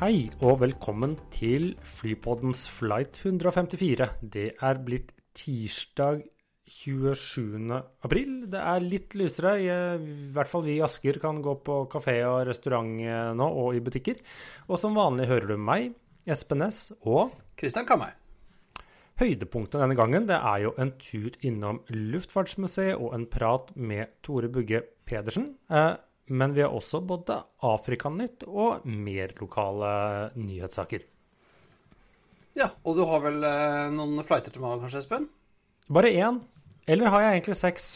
Hei og velkommen til Flypoddens flight 154. Det er blitt tirsdag 27. april. Det er litt lysere. I hvert fall vi i Asker kan gå på kafé og restaurant eh, nå, og i butikker. Og som vanlig hører du meg, Espen Næss, og Kristian Kammer. Høydepunktet denne gangen det er jo en tur innom Luftfartsmuseet og en prat med Tore Bugge Pedersen. Eh, men vi har også både Afrikanytt og mer lokale nyhetssaker. Ja, og du har vel eh, noen flighter til meg kanskje, Espen? Bare én? Eller har jeg egentlig seks?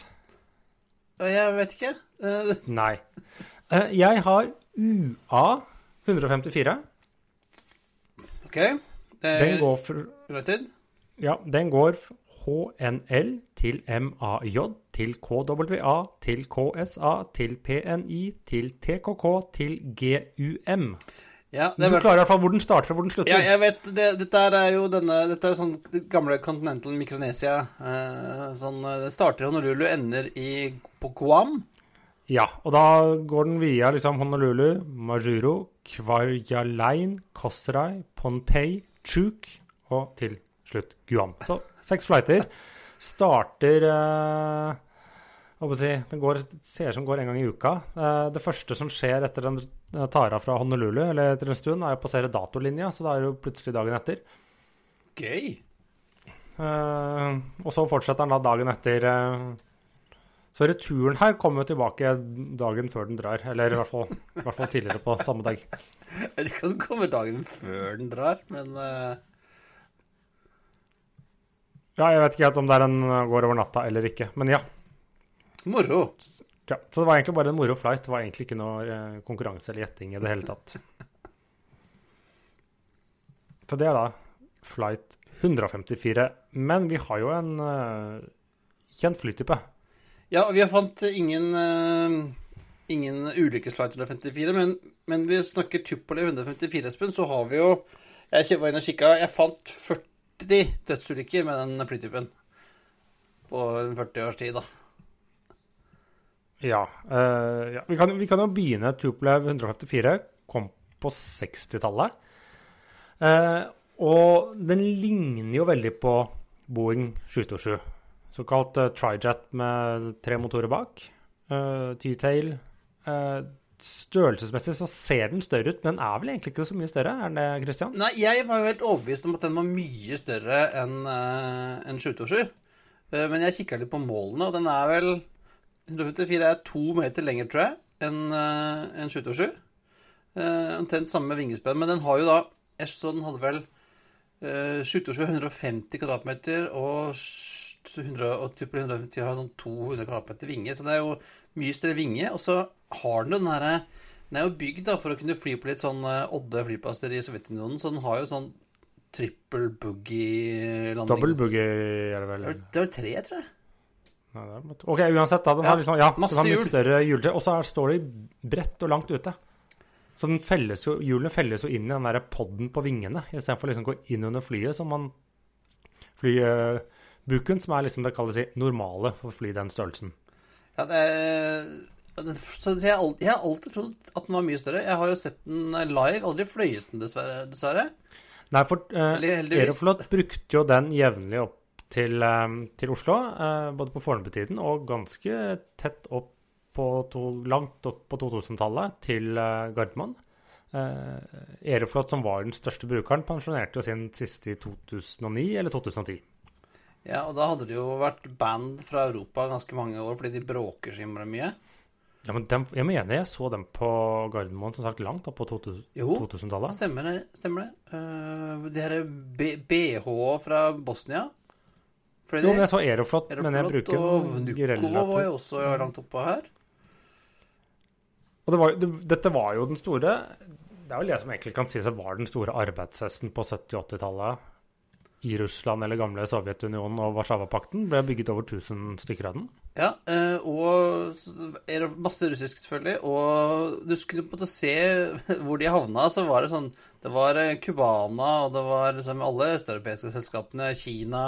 Eh, Jeg vet ikke. Eh, Nei. Eh, Jeg har UA 154. OK. Det er Den går, for, United. ja, den går HNL til MAJ til KWA til KSA til PNI til TKK til GUM. Ja, Du er klarer i hvert fall hvor den starter og hvor den slutter. ja, jeg vet det, Dette er jo denne Dette er sånn gamle Continental Micronesia. Eh, sånn, eh, det starter i Honolulu, ender i, på Guam. Ja, og da går den via liksom Honolulu, Majuro, Kvarjalein, Kosrai, Pohnpei, Chuk og til slutt Guam. Så seks flighter. Starter eh, si, Den går, ser som går en gang i uka. Eh, det første som skjer etter den eh, tar av fra Honolulu, eller etter en stund, er å passere datolinja, så da er det jo plutselig dagen etter. Gøy. Eh, og så fortsetter den da dagen etter. eh, så returen her kommer jo tilbake dagen før den drar. Eller i hvert fall, i hvert fall tidligere på samme dag. Jeg vet ikke om den kommer dagen før den drar, men eh, Ja, jeg vet ikke helt om det er en eh, går over natta eller ikke, men ja. moro. ja. Så det var egentlig bare en moro flight. Det var egentlig ikke noe eh, konkurranse eller gjetting i det hele tatt. Så det er da flight 154. Men vi har jo en uh, kjent flytype. Ja, og vi har fant ingen uh, Ingen ulykkesflight 154, men, men vi snakker Tupolev 154, Espen, så har vi jo Jeg var inne og kikka. Jeg fant 40 dødsulykker med den flytypen på en 40 års tid, da. Ja. Uh, ja. Vi, kan, vi kan jo begynne. Tupolev 154 kom på 60-tallet. Uh, og den ligner jo veldig på Boeing 727. Såkalt uh, trijet med tre motorer bak. Uh, T-tail. Eh, størrelsesmessig så ser den større ut, men den er vel egentlig ikke så mye større? Er det, Christian? Nei, jeg var jo helt overbevist om at den var mye større enn uh, en 727. Eh, men jeg kikka litt på målene, og den er vel 154 er to meter lenger, tror jeg, enn uh, en 727. Eh, omtrent samme vingespenn, men den har jo da Jeg så den hadde vel uh, 727 150 kvadratmeter, og s- 100, 150 har sånn 200 kvadratmeter vinge, så det er jo mye større vinge. Og så har den den herre Den er jo bygd da for å kunne fly på litt sånn eh, Odde flyplasser i Sovjetunionen, så den har jo sånn trippel boogie-landings... Double boogie er det vel? Det er vel- tre, tror jeg. Nei, det er- OK, uansett. da, Den Ja, har liksom, ja, den masse har mye større hjultre. Og så står de bredt og langt ute. Så den felles jo, hjulene felles jo inn i den der podden på vingene, istedenfor liksom å gå inn under flyet, som man Flybuken, som er liksom det kalles normale for å fly den størrelsen. Ja, det er... jeg jeg har alltid trodd at den var mye større. Jeg har jo sett den live, aldri fløyet den, dessverre. dessverre. Nei, for eh, Aeroflot brukte jo den jevnlig opp til, eh, til Oslo, eh, både på Fornebutiden og ganske tett opp på to, langt opp på 2000-tallet til eh, Gardermoen. Eh, Aeroflot, som var den største brukeren, pensjonerte jo sin siste i 2009 eller 2010. Ja, og da hadde det jo vært band fra Europa ganske mange år fordi de bråker så innmari mye. Ja, men dem, jeg mener jeg så dem på Gardermoen som sagt langt opp på 2000 Jo. 2000-tallet. Stemmer det. Stemmer det. Uh, de her BH fra Bosnia. Fordi Jo, men jeg så Aeroflot, men jeg bruker og den var jo også langt oppå her. Og det var, det, dette var jo den store Det er vel det som egentlig kan sies var den store arbeidshesten på 70- og 80-tallet i Russland eller gamle Sovjetunionen og Warszawapakten. Ble bygget over 1000 stykker av den. Ja, eh, og masse russisk, selvfølgelig. Og du skulle på en måte se hvor de havna, så var det sånn Det var eh, Cubana, og det var liksom alle østeuropeiske selskapene, Kina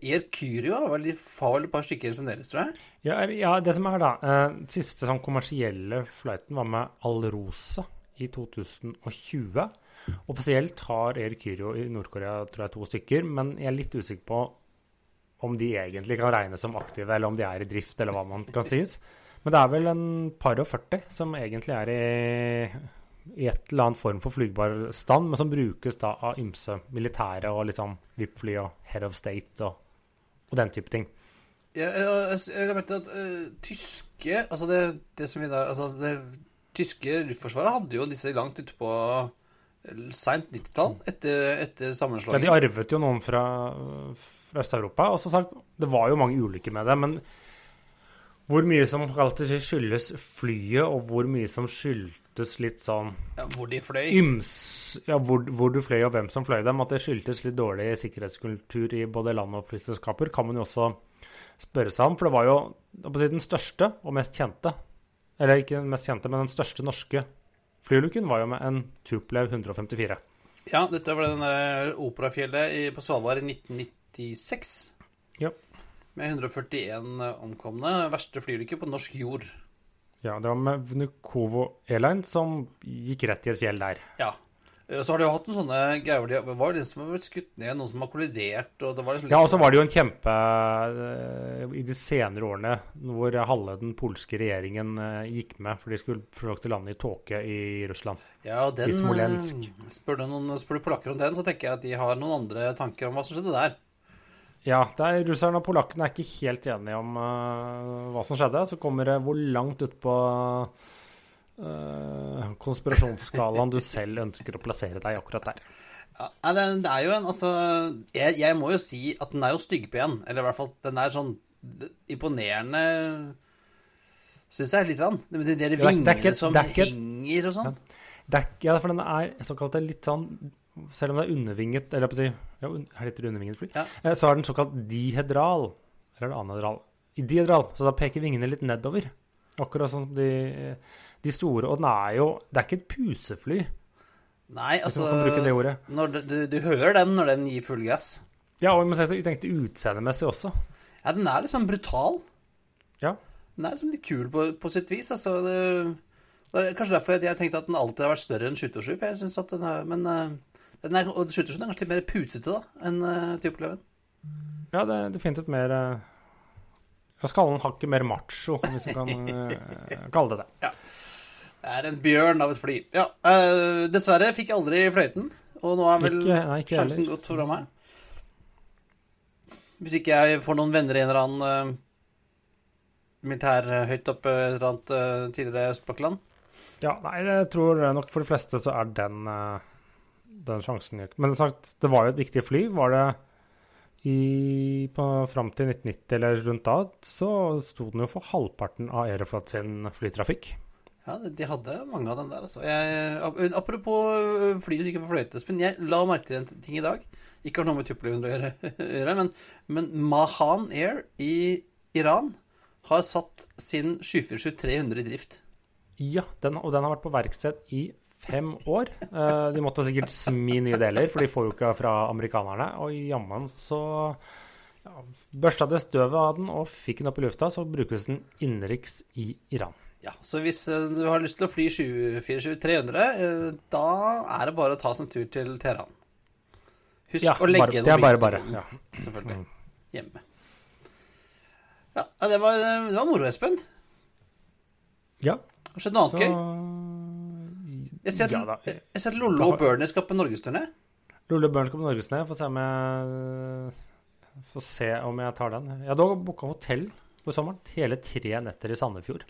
Air Kyrio var vel, de et par stykker fremdeles, tror jeg. Ja, ja det som er da eh, Siste sånn kommersielle flighten var med Alrosa i 2020. Offisielt har Air i Nord-Korea tror jeg to stykker, men jeg er litt usikker på om de egentlig kan regnes som aktive, eller om de er i drift, eller hva man kan sies. Men det er vel en par og 40 som egentlig er i, i et eller annet form for flygbar stand, men som brukes da av ymse militære og litt sånn VIP-fly og head of state og, og den type ting. Ja, jeg, jeg mente at uh, tyske Altså det, det som vi da Altså det tyske luftforsvaret hadde jo disse langt ute på eh, seint 90-tall, etter, etter Ja, de arvet jo noen fra, fra Øst-Europa. Og som sagt, det var jo mange ulykker med det. Men hvor mye som alltid skyldes flyet, og hvor mye som skyldtes litt sånn Ja, hvor de fløy. yms Ja, hvor, hvor du fløy, og hvem som fløy dem. At det skyldtes litt dårlig sikkerhetskultur i både land og flyselskaper, kan man jo også spørre seg om. For det var jo si, den største og mest kjente, eller ikke den mest kjente, men den største norske flyulykken var jo med en Tuplev 154. Ja, dette var den der operafjellet på Svalbard i 1996. Ja. Med 141 omkomne. Verste flyulykke på norsk jord. Ja, det var med Vnukovo Airline som gikk rett i et fjell der. Ja. Eh, Så har de jo hatt noen sånne greier de- Det var jo de som har blitt skutt ned, noen som har kollidert, og det var liksom Ja, og så var det jo en kjempe eh, I de senere årene hvor halve den polske regjeringen eh, gikk med, for de skulle forsøke å lande i tåke i Russland. Ja, og den i Smolensk. Spør du, noen, spør du polakker om den, så tenker jeg at de har noen andre tanker om hva som skjedde der. Ja, det er, russerne og polakkene er ikke helt enige om uh, hva som skjedde. Så kommer det hvor langt utpå uh, konspirasjonsskalaen du selv ønsker å plassere deg akkurat der. Ja, det, det er jo en Altså, jeg, jeg må jo si at den er jo styggpen. Eller i hvert fall, den er sånn imponerende Syns jeg litt. sånn. De, de, de det er- det er vingene ikke- som det er ikke- henger og sånn. Det ja, for den er såkalt litt sånn Selv om det er undervinget, eller si ja, Her heter det undervinget fly. Ja. eh, Så er den såkalt dihedral. Eller er det anhedral? Dihedral. Så da peker vingene litt nedover. Akkurat som de, de store. Og den er jo Det er ikke et pusefly, Nei, altså du, du, du hører den når den gir full gass. Ja, og jeg tenkte utseendemessig også. Ja, den er liksom brutal. Ja. Den er liksom litt kul på, på sitt vis. Altså, det, det er kanskje derfor jeg, jeg tenkte at den alltid har vært større enn 727. For jeg synes at den er, men eh, er, og 727 er kanskje litt mer pusete da, enn uh, Typeleven. Ja, det er definitivt mer uh, Jeg skal kalle den hakket mer macho, hvis du kan uh, kalle det det. Det er en bjørn av et fly. Ja, Uh, dessverre fikk jeg aldri fløyten, og nå er vel Ikke- nei, ikke sjansen heller. gått fra meg. Hvis ikke jeg får noen venner i en eller annen uh, militær eh, høyt oppe et eller annet eh, tidligere østblokkland. Ja, nei, jeg tror nok for de fleste så er den, eh, den sjansen Men sagt, det var jo et viktig fly. Var det i, på, fram til 1990 eller rundt da, så sto den jo for halvparten av Aeroflot sin flytrafikk. Ja, de- de hadde mange av den der, altså. Jeg, apropos øh, fly du ikke får fløyte, Espen. Jeg la merke til en ting i dag. Ikke har noe med Tupoleven å gjøre, men, men Mahan Air i Iran har satt sin 747-300 i drift. Ja, den, og den har vært på verksted i fem år. Eh, de måtte sikkert smi nye deler, for de får jo ikke fra amerikanerne. Og jammen så ja, børsta det støvet av den og fikk den opp i lufta, så brukes den innenriks i Iran. Ja, Så hvis øh, du har lyst til å fly 747-300, øh, da er det bare å ta en tur til Teheran. Husk Ja, å legge bare, det er bare bare. Ja. Selvfølgelig. Mm. Hjemme. Ja, ja, det var, det var moro, Espen. ja Har skjedd noe annet gøy? Jeg ser, ja at, jeg ser at Lollo og Bernie skal på norgesturné. og Børn skal på Norgesturné. Får se om jeg Får se om jeg tar den. Jeg har dog booka hotell for sommeren. Hele tre netter i Sandefjord.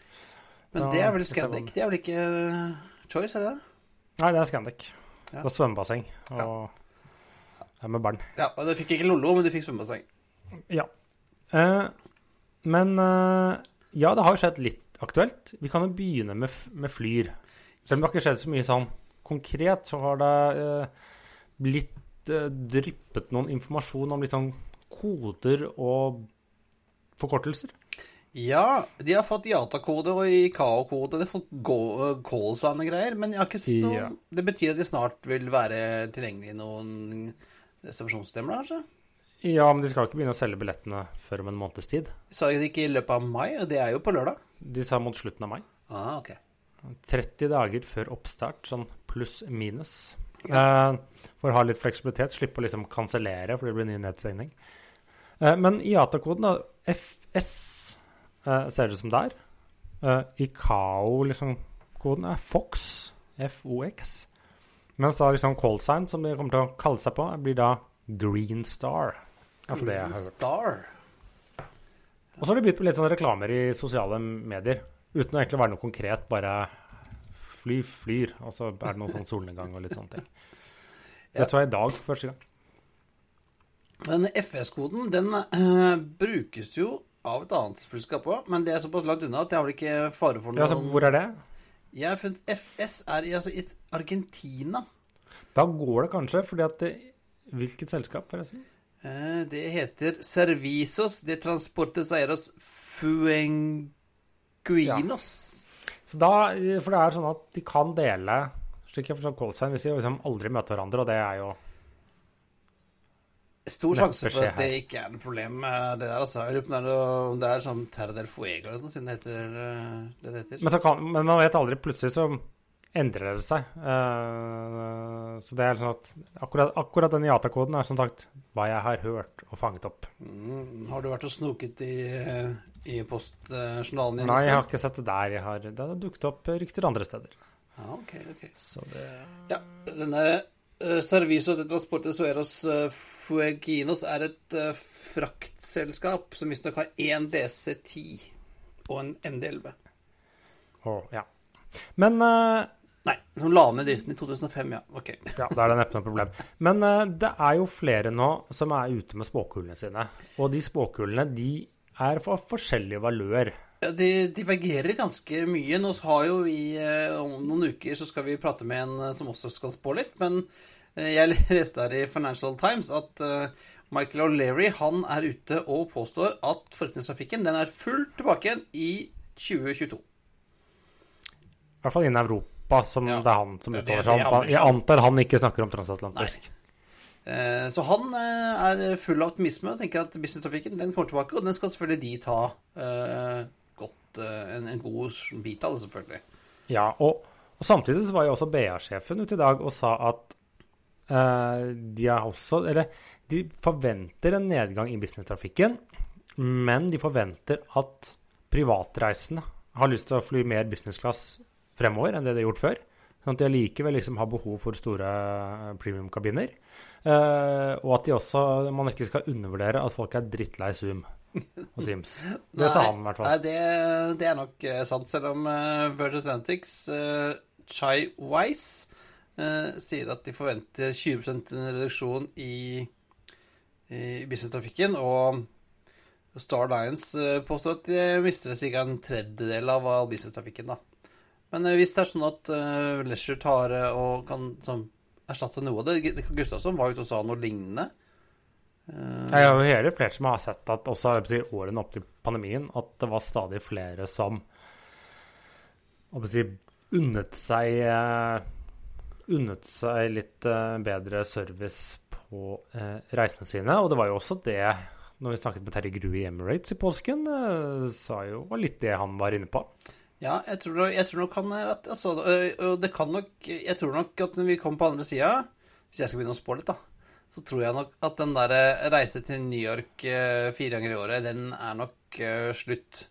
Men Ja, det er vel Scandic? Det er vel ikke eh, Choice, er det det? Nei, det er Scandic. Ja. Det er svømmebasseng. Og ja. er med barn. Ja, og Du fikk ikke Lollo, men du fikk svømmebasseng. Ja. Eh, men eh, ja, det har jo skjedd litt aktuelt. Vi kan jo begynne med, med Flyr. Selv om det har ikke skjedd så mye sånn konkret, så har det eh, blitt eh, dryppet noen informasjon om litt sånn koder og forkortelser. Ja, de har fått IATA-kode og IKAO-kode. De har fått gå- callsign og greier. Men noe Ja. Det betyr at de snart vil være tilgjengelig i noen reservasjonssystemer, kanskje? Ja, men de skal ikke begynne å selge billettene før om en måneds tid. Sa de ikke i løpet av mai, og det er jo på lørdag. De sa mot slutten av mai. Ah, ok. 30 dager før oppstart, sånn pluss-minus. Eh, for å ha litt fleksibilitet, slippe å liksom kansellere, for det blir ny nedstengning. Uh, men IATA-koden, da, FS, uh, ser det ut som der. Uh, ICAO, liksom, koden er FOX, FOX. Mens da liksom callsign, som de kommer til å kalle seg på, blir da Green Star. Ja, hørt. Star. Og så har de begynt med litt sånne reklamer i sosiale medier. Uten å egentlig være noe konkret, bare fly, flyr. Og så er det noe sånn solnedgang og litt sånne ting. Det tror jeg i dag første gang. Den FS-koden, den uh, brukes jo av et annet flyselskap òg, men det er såpass langt unna at jeg har vel ikke fare for noe Ja, altså, hvor er det? Jeg har funnet FS er i, altså, i Argentina. Da går det kanskje, fordi at det, Hvilket selskap, forresten? Uh, det heter Servicios de Transportes Aeros Fuenguinos. Så da, For det er sånn at de kan dele slik jeg forstår callsign, hvis de liksom aldri møter hverandre, og det er jo Stor sjanse for at det ikke er noe problem med det der. Altså. Jeg lurer om det er- sånn Terra del Fuego eller noe, siden det heter eh, det heter. Men, så kan, men man vet aldri. Plutselig så endrer det seg. Uh, så det er sånn at akkurat, akkurat den IATA-koden er som sagt hva jeg har hørt og fanget opp. Mm, har du vært og snoket i, eh, i postjournalen din? Nei, jeg har ikke sett det der. Jeg har, det har dukket opp rykter andre steder. Ja, ok, ok. Så det Ja, denne uh, Servicio de Transporte Sueros uh, Fueginos er et eh, fraktselskap som visstnok har én DC10 og en MD11. å, ja. Men uh... Nei, som la ned driften i 2005, ja. Ok. Ja, da er det neppe noe problem. Men uh, det er jo flere nå som er ute med spåkulene sine. Og de spåkulene de er for forskjellig valør. Ja, De divergerer ganske mye. Nå har jo vi eh, Om noen uker så skal vi prate med en eh, som også skal spå litt. Men eh, jeg leste her i Financial Times at Michael O'Leary han er ute og påstår at forretningstrafikken den er fullt tilbake igjen i 2022. I hvert fall innen Europa, som Ja, det er han som er uttaler seg Jeg antar han ikke snakker om transatlantisk. Eh, Så han eh, er full av optimisme og tenker at businesstrafikken den kommer tilbake, og den skal selvfølgelig de ta eh, godt eh, en, en god bit av det, selvfølgelig. Ja, og, og samtidig så var jo også BA-sjefen ute i dag og sa at Uh, de også Eller de forventer en nedgang i businesstrafikken, men de forventer at privatreisende har lyst til å fly mer business class fremover enn det de har gjort før. Sånn at de allikevel liksom har behov for store eh, premiumkabiner. Uh, og at de også, man ikke skal undervurdere at folk er drittlei Zoom og Teams. Det sa han i hvert fall. Nei, det, det er nok eh, sant, selv om uh, Virgin Atlantics uh, Chai Wise sier at de forventer 20% reduksjon i, i businesstrafikken, og Star Lions påstår at de mister ca. en tredjedel av all businesstrafikken. da. Men eh, hvis det er sånn at uh, Leisure tar eh, og kan sånn, erstatte noe av det Gustavsson var ute og sa noe lignende. Uh, Jeg har jo hele flere som har sett at også si, årene opp til pandemien, at det var stadig flere som si, unnet seg uh, unnet seg litt uh, bedre service på eh, reisene sine. Og det var jo også det når vi snakket med Terje Grue i Emirates i påsken, eh, sa jo litt det han var inne på. Ja, jeg tror, jeg tror nok han er at, altså, og det kan nok Jeg tror nok at når vi kommer på andre sida, hvis jeg skal begynne å spå litt, da, så tror jeg nok at den der eh, reise til New York eh, fire ganger i året, den er nok eh, slutt.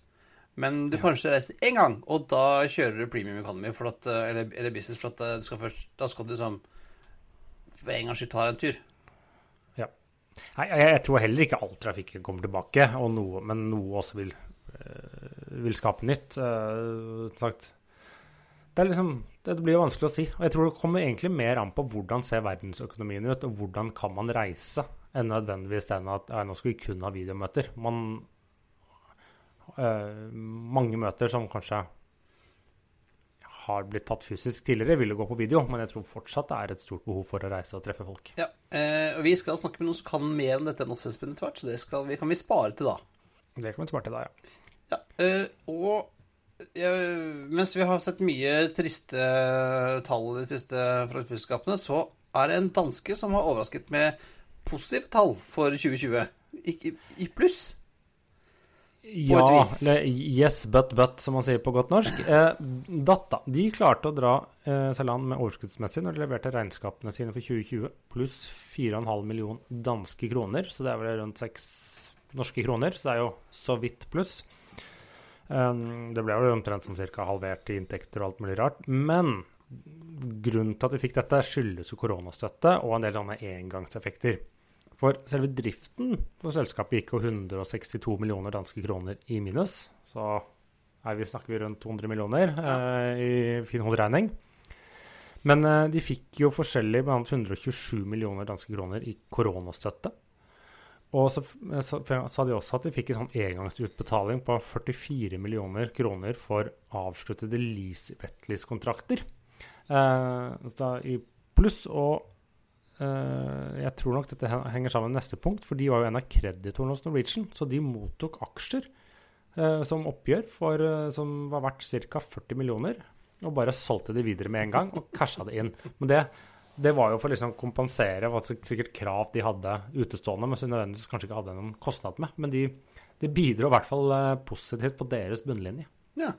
Men du kanskje reiser én gang, og da kjører du premium economy for at, eller, eller business, for at du skal først, da skal du liksom for en gangs skyld ta deg en tur. Ja. Nei, jeg, jeg tror heller ikke all trafikken kommer tilbake, og noe, men noe også vil, vil skape nytt. eh. Det, er liksom, det blir jo vanskelig å si. Og jeg tror det kommer egentlig mer an på hvordan ser verdensøkonomien ut, og hvordan kan man reise, enn nødvendigvis den at ja, nå skal vi kun ha videomøter. Man eh, mange møter som kanskje har blitt tatt fysisk tidligere, vil jo gå på video, men jeg tror fortsatt det er et stort behov for å reise og treffe folk. Ja, eh, og Vi skal snakke med noen som kan mer om dette enn oss, Espen, etter hvert, så det skal vi, kan vi spare til da. Det kan vi spare til da, ja. Ja, eh, og ja, mens vi har sett mye triste tall i de siste fra flyselskapene, så er det en danske som har overrasket med positive tall for 2020. I, i, i pluss. Ja, et vis. eller yes, but, but, som man sier på godt norsk. Eh, Data de klarte å dra eh, seg land med overskuddsmessig når de leverte regnskapene sine for 2020, pluss 4,5 million danske kroner. Så det er vel rundt 6 norske kroner, så det er jo så vidt pluss. Det ble jo omtrent sånn ca. halvert i inntekter og alt mulig rart. Men grunnen til at vi fikk dette, skyldes jo koronastøtte og en del sånne engangseffekter. For selve driften for selskapet gikk jo 162 millioner danske kroner i minus. Så her vi, snakker vi rundt 200 millioner eh, i fin hoderegning. Men eh, de fikk jo forskjellig bl.a. 127 millioner danske kroner i koronastøtte. Og så eh, så sa de også at de fikk en sånn engangsutbetaling på 44 millioner kroner for avsluttede lease-wetlease-kontrakter. Eh, pluss, og eh, jeg tror nok dette henger sammen med neste punkt, for de var jo en av kreditorene hos Norwegian, så de mottok aksjer eh, som oppgjør for, eh, som var verdt ca. 40 millioner, og bare solgte de videre med en gang og casha det inn. Men det, det var jo for å liksom kompensere hva sik- sikkert krav de hadde utestående, men som de nødvendigvis kanskje ikke hadde noen kostnad med. Men de, de bidro i hvert fall eh, positivt på deres bunnlinje. Ja.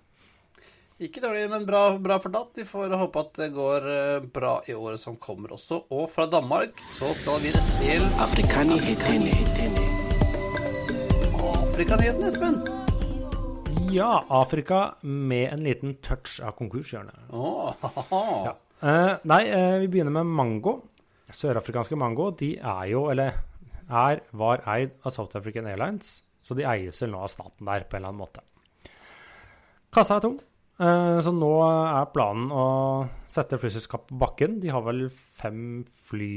Ikke dårlig, men bra, bra for. Vi får håpe at det går eh, bra i året som kommer også. Og fra Danmark så skal vi rett til Afrikanyhetene. Afrikanyhetene, Espen. Ja, Afrika med en liten touch av konkurshjørnet. Åh, Ja. Eh, nei, uh, vi begynner med mango. Sørafrikanske mango de er jo, eller er, var eid av South African Airlines, så de eies vel nå av staten der på en eller annen måte. Kassa er tung, uh, så nå er planen å sette flyselskapet på bakken. De har vel fem fly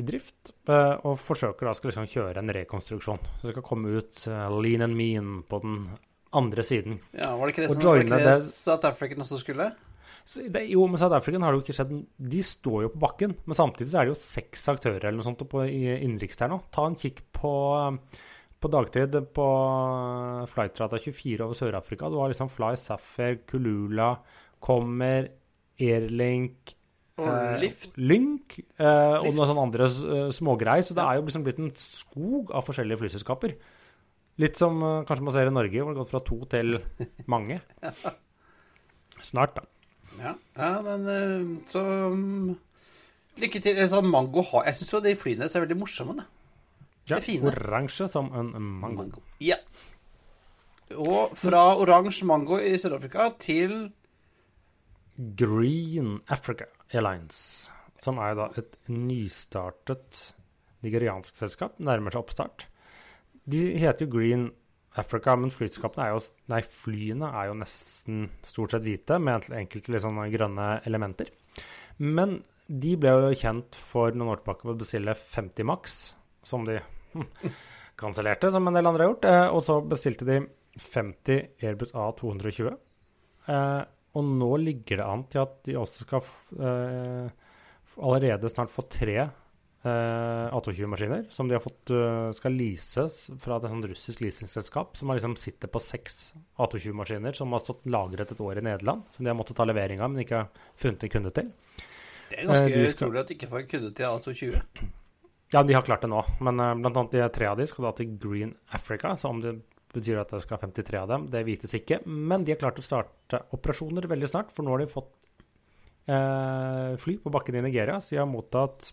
i drift, og forsøker da skal liksom kjøre en rekonstruksjon. Så det skal komme ut lean and mean på den andre siden. Ja, Var det ikke det som South African også skulle? Det, jo, med South African har det jo ikke skjedd De står jo på bakken, men samtidig så er det jo seks aktører eller noe sånt på innenriks der nå. Ta en kikk på, på dagtid på flightrata 24 over Sør-Afrika. Du har liksom Fly Sapphire, Kulula, Kommer, Airlink Og eh, Lynk eh, og noen sånne andre uh, smågreier. Så det er jo liksom blitt en skog av forskjellige flyselskaper. Litt som eh, kanskje man ser i Norge, hvor det har gått fra to til mange. Snart, da. Ja, ja men eh, så mm, Lykke til. Altså, mango har Jeg syns jo de flyene ser veldig morsomme ut. Ja, Oransje som en mango. Mango. Ja. Og fra oransje mango i Sør-Afrika til Green Africa Airlines, som er da et nystartet nigeriansk selskap, nærmer seg oppstart. De heter jo Green Africa, men er jo Nei, flyene er jo nesten stort sett hvite, med enkelte sånne grønne elementer. Men de ble jo kjent for noen år tilbake ved å bestille 50 Max, som de hm, kansellerte, som en del andre har gjort. Eh, og så bestilte de 50 Airbus A220. Eh, og nå ligger det an til at de også skal eh, allerede snart få tre A220-maskiner som de har fått eh, skal leases fra et sånn russisk leasingselskap som har liksom sitter på seks A220-maskiner som har stått lagret et år i Nederland, som de har måttet ta levering av, men ikke har funnet en kunde til. Det er ganske Eh, de skal- utrolig at de ikke får en kunde til A220. Ja, de har klart det nå, men eh, blant annet de tre av de skal da til Green Africa, så om det betyr at det skal 53 av dem, det vites ikke. Men de har klart å starte operasjoner veldig snart, for nå har de fått eh, fly på bakken i Nigeria, så de har mottatt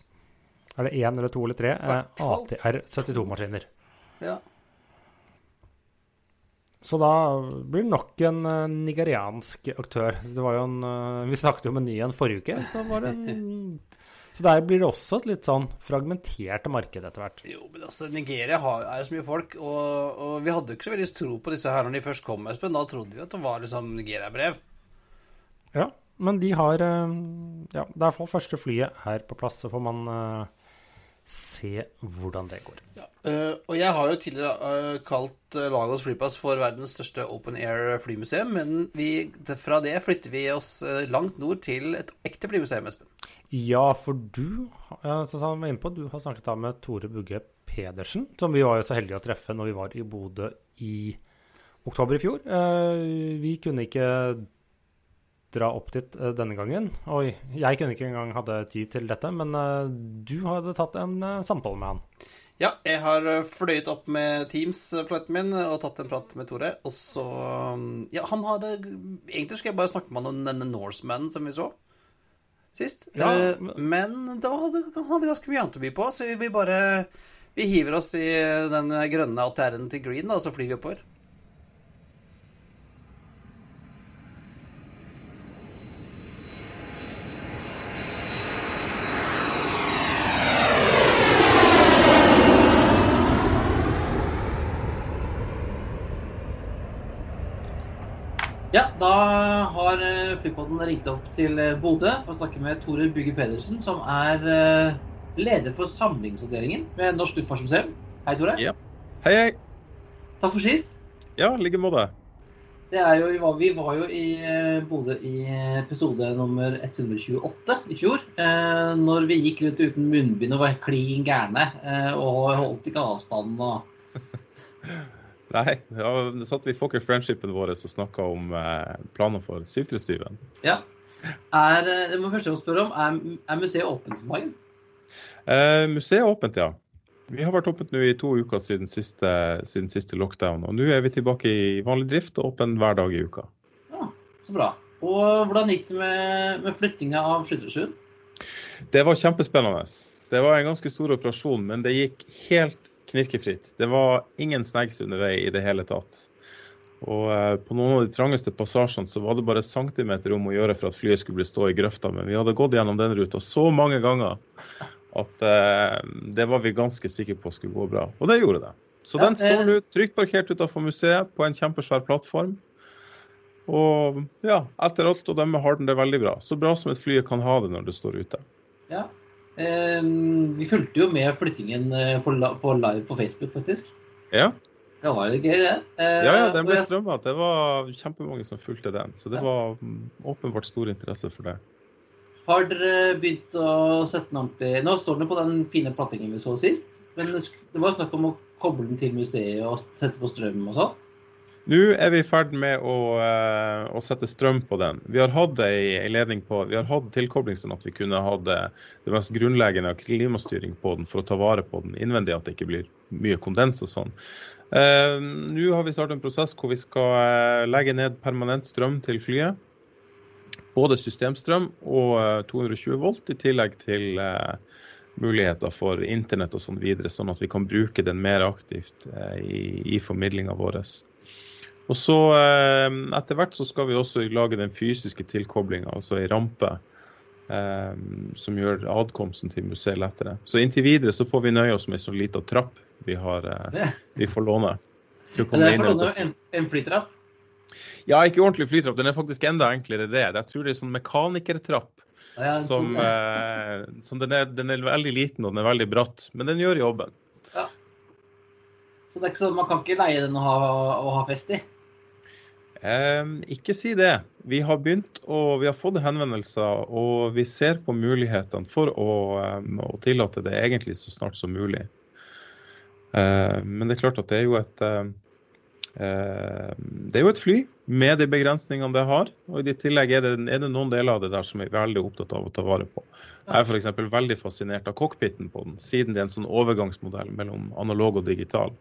er det én eller to eller tre eh, ATR 72-maskiner. Ja. Så da blir det nok en eh, nigeriansk aktør. Det var jo en eh, Vi snakket jo om en ny en forrige uke, så var det en Så der blir det også et litt sånn fragmentert marked etter hvert. Jo, men altså, Nigeria har, er så mye folk, og, og vi hadde jo ikke så veldig tro på disse her når de først kom, Espen. Da trodde vi at det var liksom Nigeria-brev. Ja, men de har Ja, det er i hvert fall første flyet her på plass, så får man se hvordan det går. Eh, og jeg har jo tidligere eh, kalt uh, Lagos flyplass for verdens største open air flymuseum, men vi, fra det flytter vi oss eh, langt nord til et ekte flymuseum, Espen. Ja, for du, ja, som jeg var inne på, du har snakket da med Tore Bugge Pedersen, som vi var jo så heldige å treffe når vi var i Bodø i oktober i fjor. Eh, vi kunne ikke dra opp dit eh, denne gangen. Og jeg kunne ikke engang hadde tid til dette, men eh, du hadde tatt en eh, samtale med han. Ja, jeg har fløyet opp med Teams-fløyten min og tatt en prat med Tore. Og så mm, Ja, han hadde Egentlig skulle jeg bare snakke med han om denne Norseman som vi så sist. Ja, men- da hadde, han hadde ganske mye annet å by på, så vi bare Vi hiver oss i den grønne ATR-en til Green, da, og så flyr vi oppover. Ja, da har Flypodden opp til eh, Bodø for å snakke med Tore Bygge Pedersen, som er eh, leder for samlingsavdelingen ved Norsk Luftfartsmuseum. Hei, Tore. Ja. Hei, hei. Takk for sist. Ja, i like måte. Det er jo, vi, var, vi var jo i eh, Bodø i episode nummer 128 i fjor. Eh, når vi gikk rundt uten munnbind og var klin gærne og holdt ikke avstanden og Nei, ja, satt vi i Fokker Friendshipen vår og snakka om eh, planer for 737. Ja. Er, eh, det må første jeg må spørre om, er, er museet åpent om dagen? Eh, museet er åpent, ja. Vi har vært åpent nå i to uker siden siste, siden siste lockdown. Og nå er vi tilbake i vanlig drift og åpen hver dag i uka. Ja, så bra. Og hvordan gikk det med, med flyttinga av 737? Det var kjempespennende. Det var en ganske stor operasjon, men det gikk helt knirkefritt. Det var ingen snags undervei i det hele tatt. Og eh, på noen av de trangeste passasjene så var det bare centimeter om å gjøre for at flyet skulle bli stå i grøfta, men vi hadde gått gjennom den ruta så mange ganger at eh, det var vi ganske sikre på skulle gå bra. Og det gjorde det. Så den står nå trygt parkert utenfor museet på en kjempesvær plattform. Og ja, etter alt å dømme har den det veldig bra. Så bra som et fly kan ha det når det står ute. Ja. Eh, vi fulgte jo med flyttingen eh, på, live på Facebook, faktisk. Ja. Det var litt gøy, det. Eh, Ja, ja, den ble strømma. Det var kjempemange som fulgte den. Så det var mm, åpenbart stor interesse for det. Har dere begynt å sette den ordentlig Nå står den på den fine plattingen vi så sist, men det det var snakk om å koble den til museet og sette på strøm og sånn. Nå er vi i ferd med å, eh, å sette strøm på den. Vi har hatt ei, ledning på, vi har hatt tilkobling sånn at vi kunne hatt det, det mest grunnleggende av klimastyring på den for å ta vare på den innvendig, at det ikke blir mye kondens og sånn. Uh, Nå har vi startet en prosess hvor vi skal eh, legge ned permanent strøm til flyet. Både systemstrøm og eh, 220 volt, i tillegg til uh, muligheter for internett og sånn videre, sånn at vi kan bruke den mer aktivt uh, i, i formidlinga vår. Og så eh, etter hvert så skal vi også lage den fysiske tilkoblinga, altså ei rampe. eh, som gjør adkomsten til museet lettere. Så inntil videre så får vi nøye oss med ei sånn lita trapp vi, har, eh, vi får låne. å Men det inn en, en flytrapp. Ja, ikke ordentlig flytrapp. Den er faktisk enda enklere det. Jeg tror det er sånn mekanikertrapp. Ja, ja, Som, eh, som den, er, den er veldig liten og den er veldig bratt, men den gjør jobben. Så det er ikke sånn, man kan ikke leie den å ha, og ha fest i. Eh, ikke si det. Vi har begynt og vi har fått henvendelser, og vi ser på mulighetene for å, um, å tillate det egentlig så snart som mulig. Men det er klart at det er jo et det er jo et fly med de begrensningene det har. Og i tillegg er det, er det noen deler av det der som jeg er veldig opptatt av å ta vare på. Jeg er f.eks. veldig fascinert av cockpiten på den, siden det er en sånn overgangsmodell mellom analog og digital.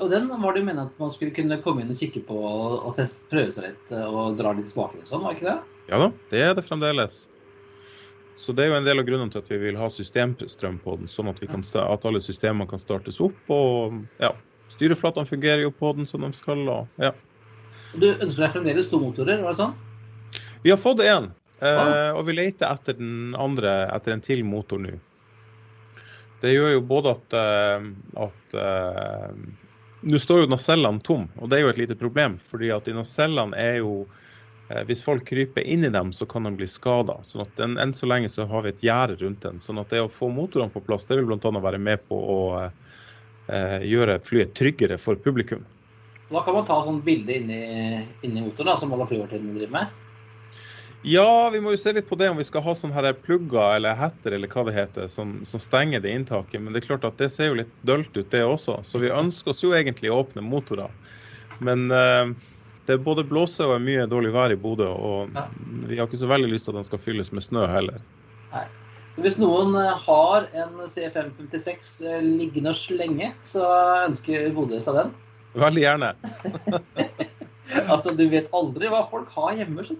Og den var det jo meningen at man skulle kunne komme inn og kikke på og, test, prøve seg litt eh, og dra litt smaker og sånn, var ikke det? Ja da, det er det fremdeles. Så det er jo en del av grunnen til at vi vil ha systemstrøm på den, sånn at, vi kan, at alle systemene kan startes opp. Og ja, styreflatene fungerer jo på den som de skal. Og, ja. Du ønsker deg fremdeles to motorer, var det sånn? Vi har fått én, eh, Ah. og vi leter etter den andre, etter en til motor nå. Det gjør jo både at, eh, at eh, Nå står jo nacellene tom, og det er jo et lite problem. fordi at de nacellene er jo eh, hvis folk kryper inn i dem, så kan de bli skada. Sånn at enn så lenge så har vi et gjerde rundt den. Sånn at det å få motorene på plass, det vil bl.a. være med på å eh, gjøre flyet tryggere for publikum. Da kan man ta sånn bilde inni, inni motoren, da, som alle flyvertinnene driver med. Ja, vi må jo se litt på det om vi skal ha sånne her plugger eller hetter eller hva det heter, som, som stenger det inntaket. Men det er klart at det ser jo litt dølt ut, det også. Så vi ønsker oss jo egentlig åpne motorer. Men uh, det er både blåse og mye dårlig vær i Bodø, og Ja. vi har ikke så veldig lyst til at den skal fylles med snø heller. Nei. Så hvis noen eh, har en C556 eh, liggende og slenge, så ønsker Bodø seg den. Veldig gjerne. Altså, du vet aldri hva folk har hjemme. du.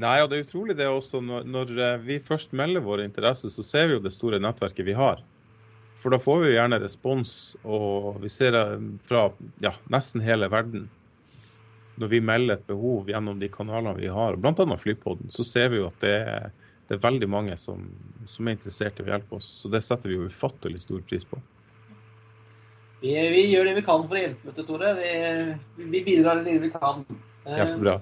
Nei, og det er utrolig det også. Når, når eh, vi først melder vår interesse, så ser vi jo det store nettverket vi har. For da får vi jo gjerne respons, og vi ser det fra ja, nesten hele verden. Når vi melder et behov gjennom de kanalene vi har, bl.a. Flypodden, så ser vi jo at det er, det er veldig mange som, som er interessert i å hjelpe oss. Så det setter vi jo ufattelig stor pris på. Vi, vi gjør det vi kan for å hjelpe, vet du, Tore. Vi, vi bidrar det lille vi kan. Eh, Kjempebra.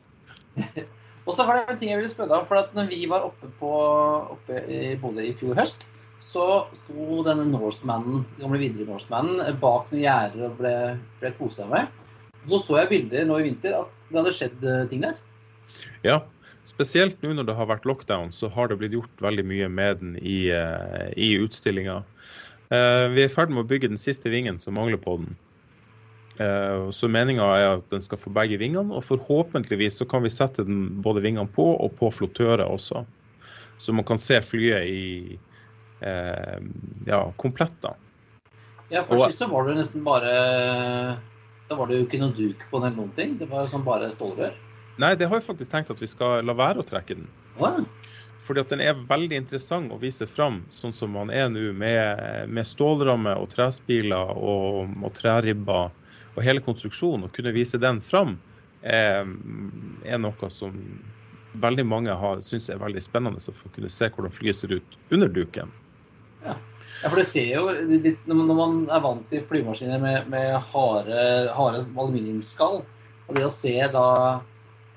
Og så var det en ting jeg ville spørre deg om. for at når vi var oppe, på, oppe i Bodø i fjor høst, så sto denne Norseman, gamle Videre Norsemannen bak noen gjerder og ble, ble kosa med. Så så jeg bilder nå i vinter at det hadde skjedd eh, ting der. Ja, spesielt nå når det har vært lockdown, så har det blitt gjort veldig mye med den i, eh, i utstillinga. Eh, Vi er i ferd med å bygge den siste vingen som mangler på den. Eh, Så Meninga er at den skal få begge vingene, og forhåpentligvis så kan vi sette den både vingene på og på flottører også. Så man kan se flyet i eh, ja, komplett. da. Ja, for sist så var det jo nesten bare Da var det jo ikke noe duk på den eller noen ting. Det var jo sånn bare stålrør. Nei, det har jeg faktisk tenkt at vi skal la være å trekke den. Å, Fordi at den er veldig interessant å vise fram, sånn som man er nå, med, med stålramme og trespiler og, og træribber og hele konstruksjonen. Å kunne vise den fram er, er noe som veldig mange har syns er veldig spennende. Så for å kunne se hvordan flyet ser ut under duken. Ja, for du ser jo litt, Når man- er vant til flymaskiner med, med harde, harde aluminiumsskall, og det å se da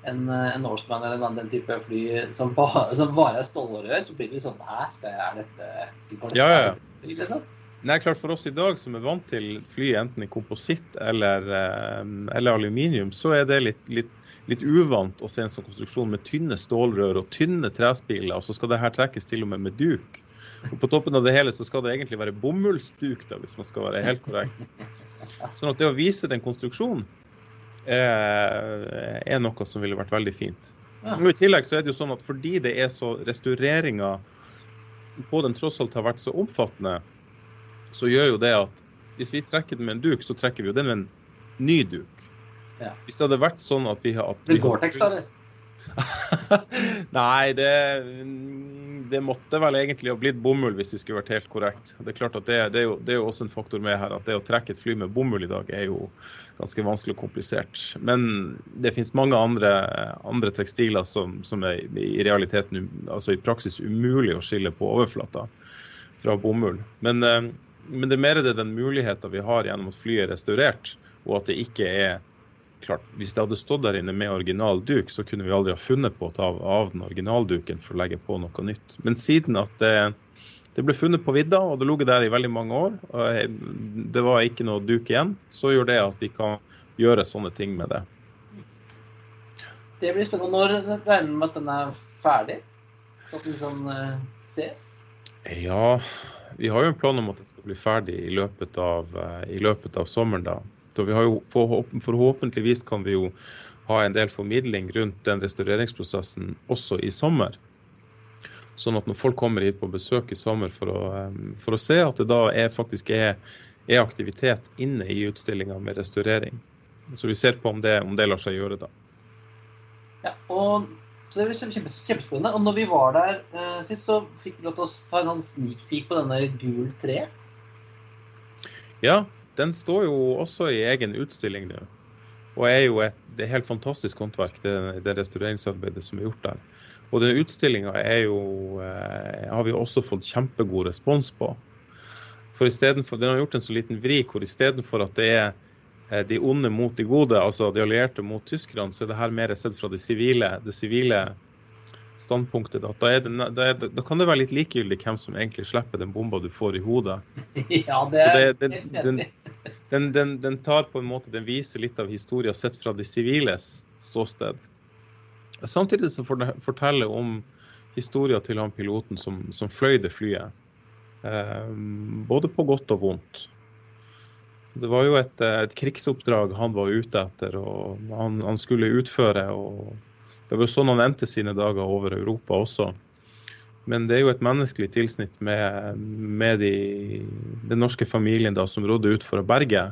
en, en Norseman eller en annen type fly som bare, som bare er stålrør, så blir det sånn Hæ, skal jeg, er dette dette Ja, ja, ja. Liksom? Nei, klart For oss i dag som er vant til fly enten i kompositt eller, eh, eller aluminium, så er det litt, litt, litt uvant å se en sånn konstruksjon med tynne stålrør og tynne trespiler, og så skal det her trekkes til og med med duk. Og På toppen av det hele så skal det egentlig være bomullsduk, da, hvis man skal være helt korrekt. Sånn at det å vise den konstruksjonen er, er noe som ville vært veldig fint. Men Og I tillegg så er det jo sånn at fordi det er så restaureringa på den tross alt har vært så omfattende, så gjør jo det at hvis vi trekker den med en duk, så trekker vi jo den med en ny duk. Ja. Hvis det hadde vært sånn at vi har at vi Det Gore-Tex, da? Nei, det, det måtte vel egentlig ha blitt bomull hvis det skulle vært helt korrekt. Det er klart at det, det, er jo, det er jo også en faktor med her at det å trekke et fly med bomull i dag er jo ganske vanskelig og komplisert. Men det finnes mange andre, andre tekstiler som, som er i realiteten, um- altså i praksis umulig å skille på overflata fra bomull. Men, eh, men det er mer det den muligheten vi har gjennom at flyet er restaurert, og at det ikke er klart, Hvis det hadde stått der inne med original duk, så kunne vi aldri ha funnet på å ta av, av den originalduken for å legge på noe nytt. Men siden at det, det ble funnet på vidda, og det lå der i veldig mange år, og det var ikke noe duk igjen, så gjør det at vi kan gjøre sånne ting med det. Det blir spennende. Når regner du med at den er ferdig? Så at den eh, ses? Ja, vi har jo en plan om at det skal bli ferdig i løpet av, eh, i løpet av sommeren. da. Så vi har jo, Forhåpentligvis kan vi jo ha en del formidling rundt den restaureringsprosessen også i sommer. Sånn at når folk kommer hit på besøk i sommer for å, eh, for å se at det da er, faktisk er, er aktivitet inne i utstillinga med restaurering. Så vi ser på om det, om det lar seg gjøre da. Ja, og så det blir kjempe, kjempespennende. Og når vi var der uh, sist, så fikk vi lov til å ta en sånn sneak peek på denne gul tre. Ja, den står jo også i egen utstilling nå. Og er jo et, det er helt fantastisk håndverk, det, det restaureringsarbeidet som er gjort der. Og den utstillinga eh, har vi også fått kjempegod respons på. For istedenfor Den har gjort en så liten vri hvor istedenfor at det er de onde mot de gode, altså de allierte mot tyskerne, så er det her mer sett fra det sivile, det sivile standpunktet. Da, det, da, det, da kan det være litt likegyldig hvem som egentlig slipper den bomba du får i hodet. Ja, det Så det, den, den, den, den, tar på en måte, den viser litt av historien sett fra de siviles ståsted. Samtidig så forteller om historien til han piloten som, som fløy det flyet. Eh, både på godt og vondt. Det var jo et, eh, et krigsoppdrag han var ute etter og han, han skulle utføre. og Det var sånn han endte sine dager over Europa også. Men det er jo et menneskelig tilsnitt med, med de, den norske familien da, som rodde ut for å berge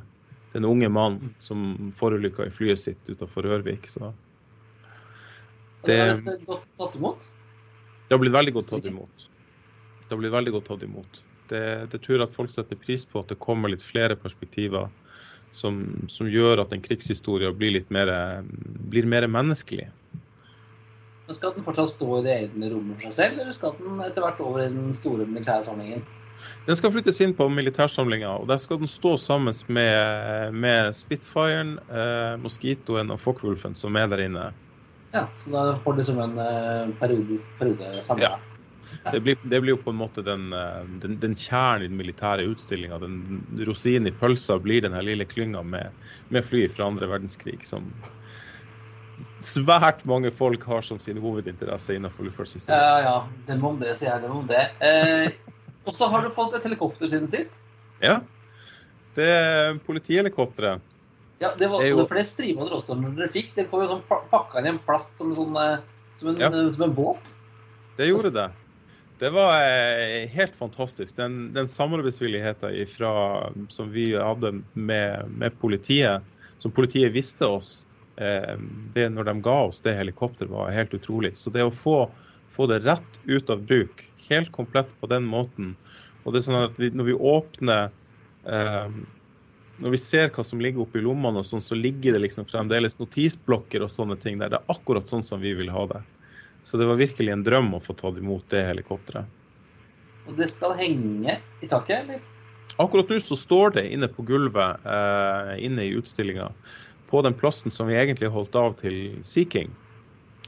den unge mannen som forulykka i flyet sitt utenfor Rørvik. Så Det det- har blitt godt tatt imot. det har blitt veldig godt tatt imot. Det har blitt veldig godt tatt imot. Det, det tror jeg at folk setter pris på, at det kommer litt flere perspektiver som, som gjør at en krigshistorie blir litt mer, blir mer menneskelig. Men Skal den fortsatt stå i det egne rommet for seg selv, eller skal den etter hvert over i den store militære samlingen? Den skal flyttes inn på militærsamlinga, og der skal den stå sammen med, med Spitfiren, eh, Mosquitoen og Focke-Wulfen som er der inne. Ja, Så da får du som en eh, periode, periode. Ja. Det blir, det blir jo på en måte den, eh, den, den kjernen i den militære utstillinga. Rosinen i pølsa blir den her lille klynga med, med fly fra andre verdenskrig som svært mange folk har som sin hovedinteresse innenfor luftfartssystemet. Ja, ja. Dem om det, sier jeg. Dem om det. Eh, og så har du fått et helikopter siden sist. Ja. Det er politihelikopteret. Ja, Det var Det jo- flere dere også når dere fikk. Det kom jo sånn pakka inn i en plast som sånn, eh, som en, Ja. som en båt. Det gjorde det. Det var eh, helt fantastisk. Den, den samarbeidsvilligheten ifra, som vi hadde med, med politiet, som politiet visste oss eh, det, når de ga oss det helikopteret, var helt utrolig. Så det å få, få det rett ut av bruk, helt komplett på den måten Og det er sånn at vi, når vi åpner eh, Når vi ser hva som ligger oppi lommene, og sånn, så ligger det liksom fremdeles notisblokker og sånne ting der. Det er akkurat sånn som vi vil ha det. Så det var virkelig en drøm å få tatt imot det helikopteret. Og det skal henge i taket, eller? Akkurat nå så står det inne på gulvet eh, inne i utstillinga på den plassen som vi egentlig holdt av til Sea King.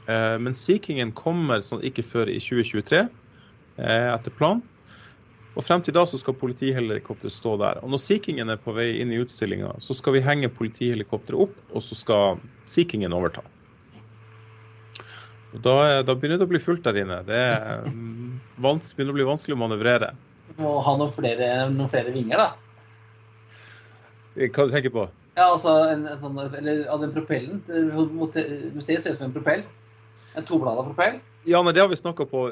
Eh, men Sea Kingen kommer sånn ikke før i 2023 eh, etter planen. Og frem til da så skal politihelikopteret stå der. Og når Sea Kingen er på vei inn i utstillinga, så skal vi henge politihelikopteret opp, og så skal Sea Kingen overta. Og da, da begynner det å bli fullt der inne. Det mm, begynner å bli vanskelig å manøvrere. Du må ha noen flere, noen flere vinger, da. Hva du tenker på? Ja, altså en, en sånn, Eller av den propellen. Museet ser ut som en propell. En toblada propell. Ja, nei, det har vi snakka på.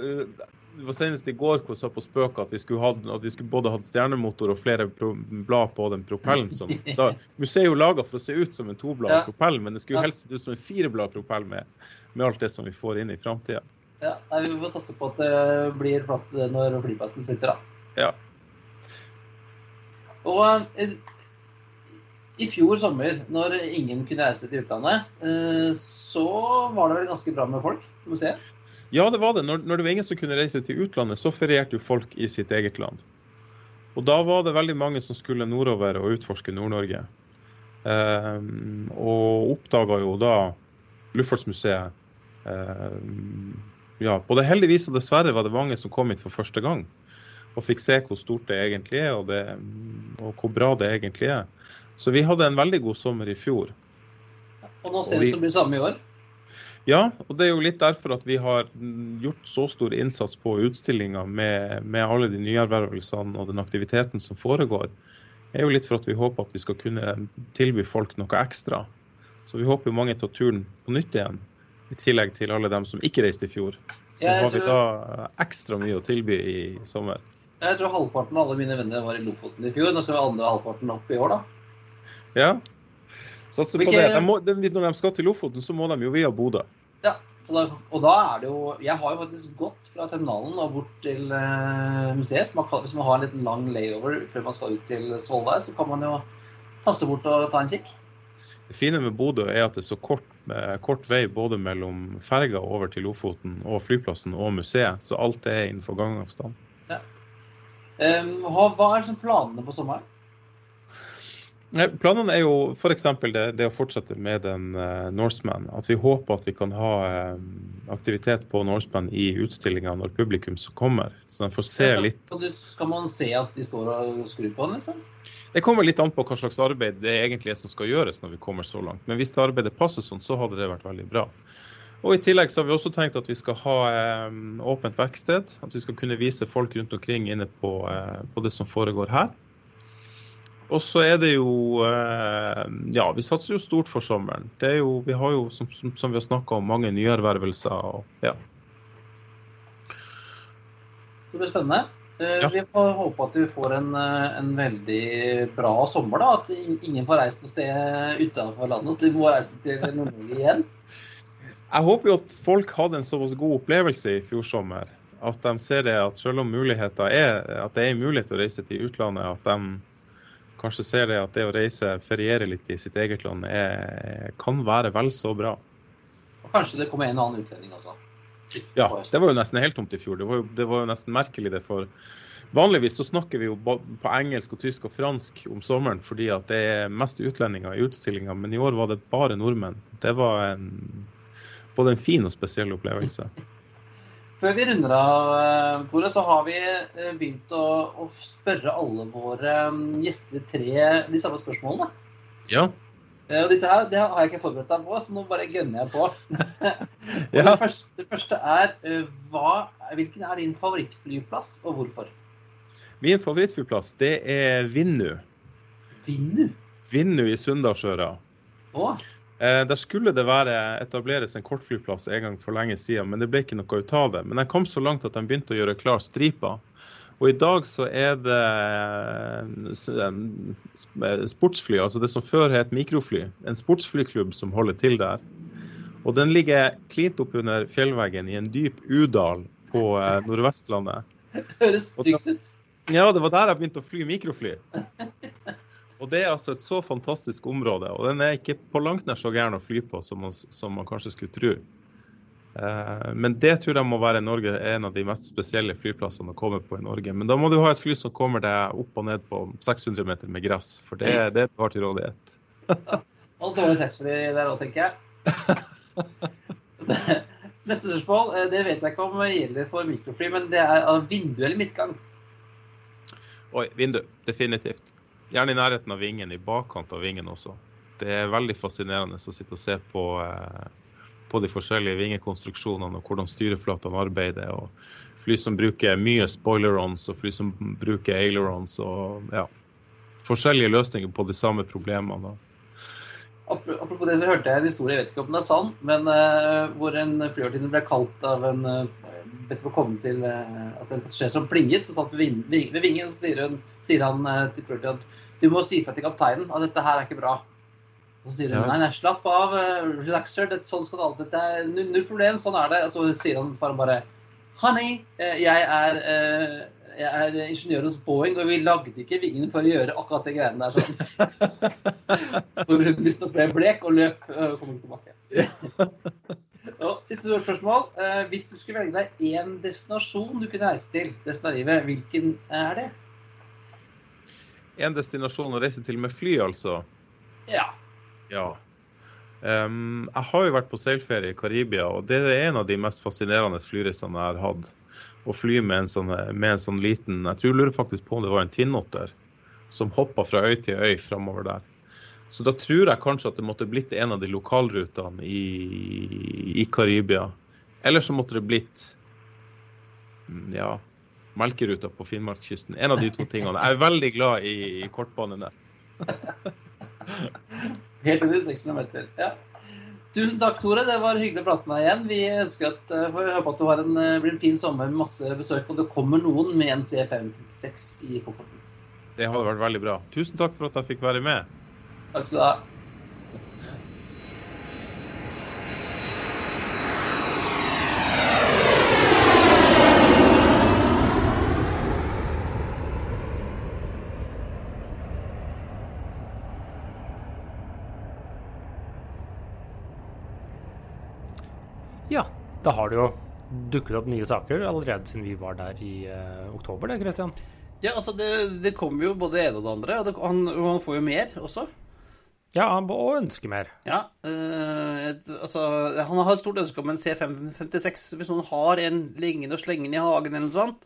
Det var senest i går hvor jeg sa på spøk at vi skulle, ha, at vi skulle både hatt stjernemotor og flere blad på den propellen. Som, da, museet er jo laga for å se ut som en toblad Ja. propell, men det skulle jo helst se ut som en fireblad propell med, med alt det som vi får inn i framtida. Ja, nei, Vi får satse på at det blir plass til det når flyplassen flytter, da. Ja. Og eh, i fjor sommer, når ingen kunne reise til utlandet, eh, så var det vel ganske bra med folk på museet? Ja, det var det. Når, når det var ingen som kunne reise til utlandet, så ferierte jo folk i sitt eget land. Og da var det veldig mange som skulle nordover og utforske Nord-Norge. Um, og oppdaga jo da Luftfartsmuseet Um, Ja, både heldigvis og dessverre var det mange som kom hit for første gang. Og fikk se hvor stort det egentlig er, og, det, og hvor bra det egentlig er. Så vi hadde en veldig god sommer i fjor. Og nå ser det ut som det blir samme i år. Ja, og det er jo litt derfor at vi har gjort så stor innsats på utstillinga med, med alle de nyervervelsene og den aktiviteten som foregår. Det er jo litt for at vi håper at vi skal kunne tilby folk noe ekstra. Så vi håper jo mange tar turen på nytt igjen, i tillegg til alle dem som ikke reiste i fjor. Så har vi da ekstra mye å tilby i sommer. Jeg tror halvparten av alle mine venner var i Lofoten i fjor. Nå skal vi andre halvparten opp i år, da. Ja, satser på det. De må, de, når de skal til Lofoten, så må de jo via Bodø. Ja, da, og da er det jo Jeg har jo faktisk gått fra terminalen og bort til uh, museet. Man kan, hvis man har en liten lang layover før man skal ut til Svolvær, så kan man jo tasse bort og ta en kikk. Det fine med Bodø er at det er så kort, eh, kort vei både mellom ferga over til Lofoten og flyplassen og museet, så alt er innenfor gangavstand. Um, hva, hva er liksom planene på sommeren? Planene er jo f.eks. Det, det å fortsette med den uh, Norseman. At vi håper at vi kan ha um, aktivitet på Norseman i utstillinga når publikum så kommer. Så de får se litt. Så du, skal man se at de står og skrur på den, liksom? Det kommer litt an på hva slags arbeid det egentlig er som skal gjøres når vi kommer så langt. Men hvis det arbeidet passer sånn, så hadde det vært veldig bra. Og I tillegg så har vi også tenkt at vi skal ha eh, åpent verksted. At vi skal kunne vise folk rundt omkring inne på, eh, på det som foregår her. Og så er det jo eh, Ja, vi satser jo stort for sommeren. Det er jo, vi har jo, som, som, som vi har snakka om, mange nyervervelser. Og, ja. Så det blir spennende. Eh, Ja. Vi får håpe at du får en, eh, en veldig bra sommer. da, At ingen får reist noe sted utenfor landet. Så de må reise til Nord-Norge igjen. Jeg håper jo at folk hadde en såpass god opplevelse i fjor sommer. At de ser det at selv om muligheter er, at det er en mulighet å reise til utlandet, at de kanskje ser det at det å reise, feriere litt i sitt eget land, er, kan være vel så bra. Og kanskje det kommer en og annen utlending også. Ja, det var jo nesten helt tomt i fjor. Det var jo, det var jo nesten merkelig det for Vanligvis så snakker vi jo på engelsk og tysk og fransk om sommeren fordi at det er mest utlendinger i utstillinga, men i år var det bare nordmenn. Det var en, både en fin og spesiell opplevelse. Før vi runder av, eh, Tore, så har vi eh, begynt å, å spørre alle våre mm, gjester tre de samme spørsmålene. Ja. Eh, Og dette her, det har jeg ikke forberedt deg på, så nå bare gønner jeg på. Ja. det, første, det første er hva, hvilken er din favorittflyplass, og hvorfor? Min favorittflyplass, det er Vinnu. Vinnu. Vinnu i Sunndalsøra. Eh, der skulle det være etableres en kortflyplass en gang for lenge siden, men det ble ikke noe ut av det. Men de kom så langt at de begynte å gjøre klar stripa. Og i dag så er det eh, sportsfly, altså det som før het mikrofly. En sportsflyklubb som holder til der. Og den ligger klint oppunder fjellveggen i en dyp udal på eh, Nordvestlandet. høres stygt ut. Ja, det var der jeg begynte å fly mikrofly. Og det er altså et så fantastisk område, og den er ikke på langt nær så gæren å fly på som man, som man kanskje skulle tro. Eh, men det tror jeg må være Norge, en av de mest spesielle flyplassene å komme på i Norge. Men da må du ha et fly som kommer deg opp og ned på 600 meter med gress, for det, det har til rådighet. Og dårlig taxfree der òg, tenker jeg. Neste spørsmål, eh, det vet jeg ikke om gjelder for mikrofly, men det er vindu eller midtgang. Oi, vindu. Definitivt. Gjerne i nærheten av vingen, i bakkant av vingen også. Det er veldig fascinerende å sitte og se på, eh, på de forskjellige vingekonstruksjonene og hvordan styreflatene arbeider. og Fly som bruker mye spoilerons og fly som bruker ailerons og ja, forskjellige løsninger på de samme problemene. Apropos det, så hørte jeg en historie, jeg vet ikke om den er sann, men uh, hvor en flyvertinne ble kalt av en uh, bedt om å komme til eh, altså en passasjer som plinget, Så satt ved, vi- ved vingen, så sier, hun, sier han uh, til Purdy at du må si fra til kapteinen at dette her er ikke bra. Og så sier hun Ja. nei, nei, slapp av, uh, relax sir, det, sånn skal det alltid, det er null, problem, sånn er det. Og så sier han svarer bare honey, eh, jeg er eh, jeg er ingeniør hos Boeing, og vi lagde ikke vingene for å gjøre akkurat de greiene der sånn. Hvor hun visstnok ble blek og løp og kom tilbake. Og siste spørsmål. Eh, hvis du skulle velge deg én destinasjon du kunne reise til resten av livet, hvilken er det? En destinasjon å reise til med fly, altså. Ja. Ja. Um, jeg har jo vært på seilferie i Karibia, og det er en av de mest fascinerende flyreisene jeg har hatt. Å fly med en, sånn, med en sånn liten Jeg tror jeg lurer faktisk på om det var en tinnotter som hoppa fra øy til øy framover der. Så da tror jeg kanskje at det måtte blitt en av de lokalrutene i, i Karibia. Eller så måtte det blitt mm, ja, melkeruta på Finnmarkskysten. En av de to tingene. Jeg er veldig glad i, i kortbanenett. Helt under 600 meter. Ja. Tusen takk, Tore. Det var hyggelig å prate med deg igjen. Vi ønsker at, eh, får håpe at du har en, eh, blir en fin sommer med masse besøk, og det kommer noen med en C556 i kofferten. Det hadde vært veldig bra. Tusen takk for at jeg fikk være med. Takk skal du ha. Ja, da har det jo dukket opp nye saker allerede siden vi var der i uh, oktober, det, Christian? Ja, altså, det, det kommer jo både det ene og det andre, og det, han, og han får jo mer også. Ja, han må ønske mer. Ja, øh, altså, han har et stort ønske om en C556. Hvis noen har en liggende og slengende i hagen eller noe sånt,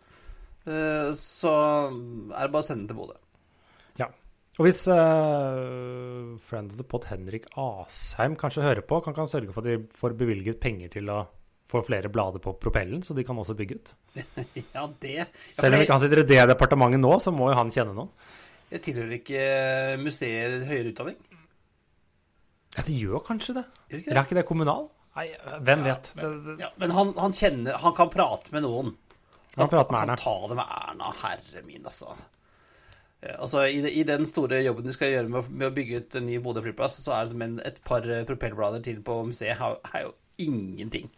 øh, så er det bare å sende den til Bodø. Ja. Og hvis øh, friend of the pot Henrik Asheim kanskje hører på, kan ikke han sørge for at de får bevilget penger til å få flere blader på propellen, så de kan også bygge ut? Ja, det ja, Selv om ikke han sitter i det departementet nå, så må jo han kjenne noen. Jeg tilhører ikke museer høyere utdanning. Ja, det gjør kanskje det. Gjør ikke det? er ikke det kommunal? Nei, hvem vet? Det, det, Ja, men han, han kjenner Han kan prate med noen. Han prater med Erna. Han ta det med Erna, herre min, altså. Altså, i, I den store jobben de skal gjøre med, med å bygge ut en ny Bodø flyplass, så er det som en, et par eh, propellblader til på museet er, er jo ingenting.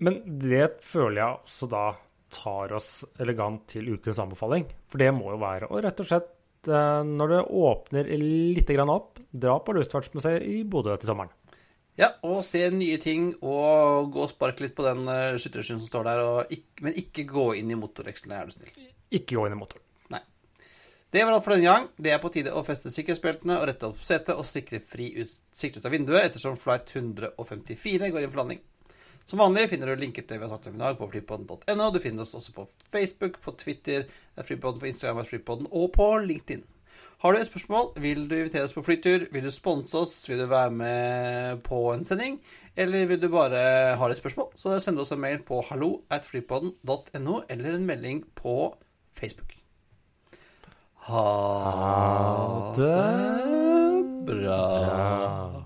Men det føler jeg også da tar oss elegant til ukens anbefaling. For det må jo være å rett og slett, eh, når det åpner litt grann opp, dra på Luftfartsmuseet i Bodø til sommeren. Ja, og se nye ting, og gå og sparke litt på den uh, skytterskyen som står der, og ikk- men ikke gå inn i motorvekslene, er du snill. Ikke gå inn i motoren. Nei. Det var alt for denne gang. Det er på tide å feste sikkerhetsbeltene og rette opp setet og sikre fri utsikt ut av vinduet, ettersom flight 154 går inn for landing. Som vanlig finner du linker til det vi har sagt om i dag på flypodden.no. Du finner oss også på Facebook, på Twitter, er Flypodden på Instagram, Flypodden, og på LinkedIn. Har du et spørsmål, vil du invitere oss på flytur, vil du sponse oss, vil du være med på en sending, eller vil du bare ha et spørsmål, så send oss en mail på hallo at flypodden.no, eller en melding på Facebook. Ha det bra.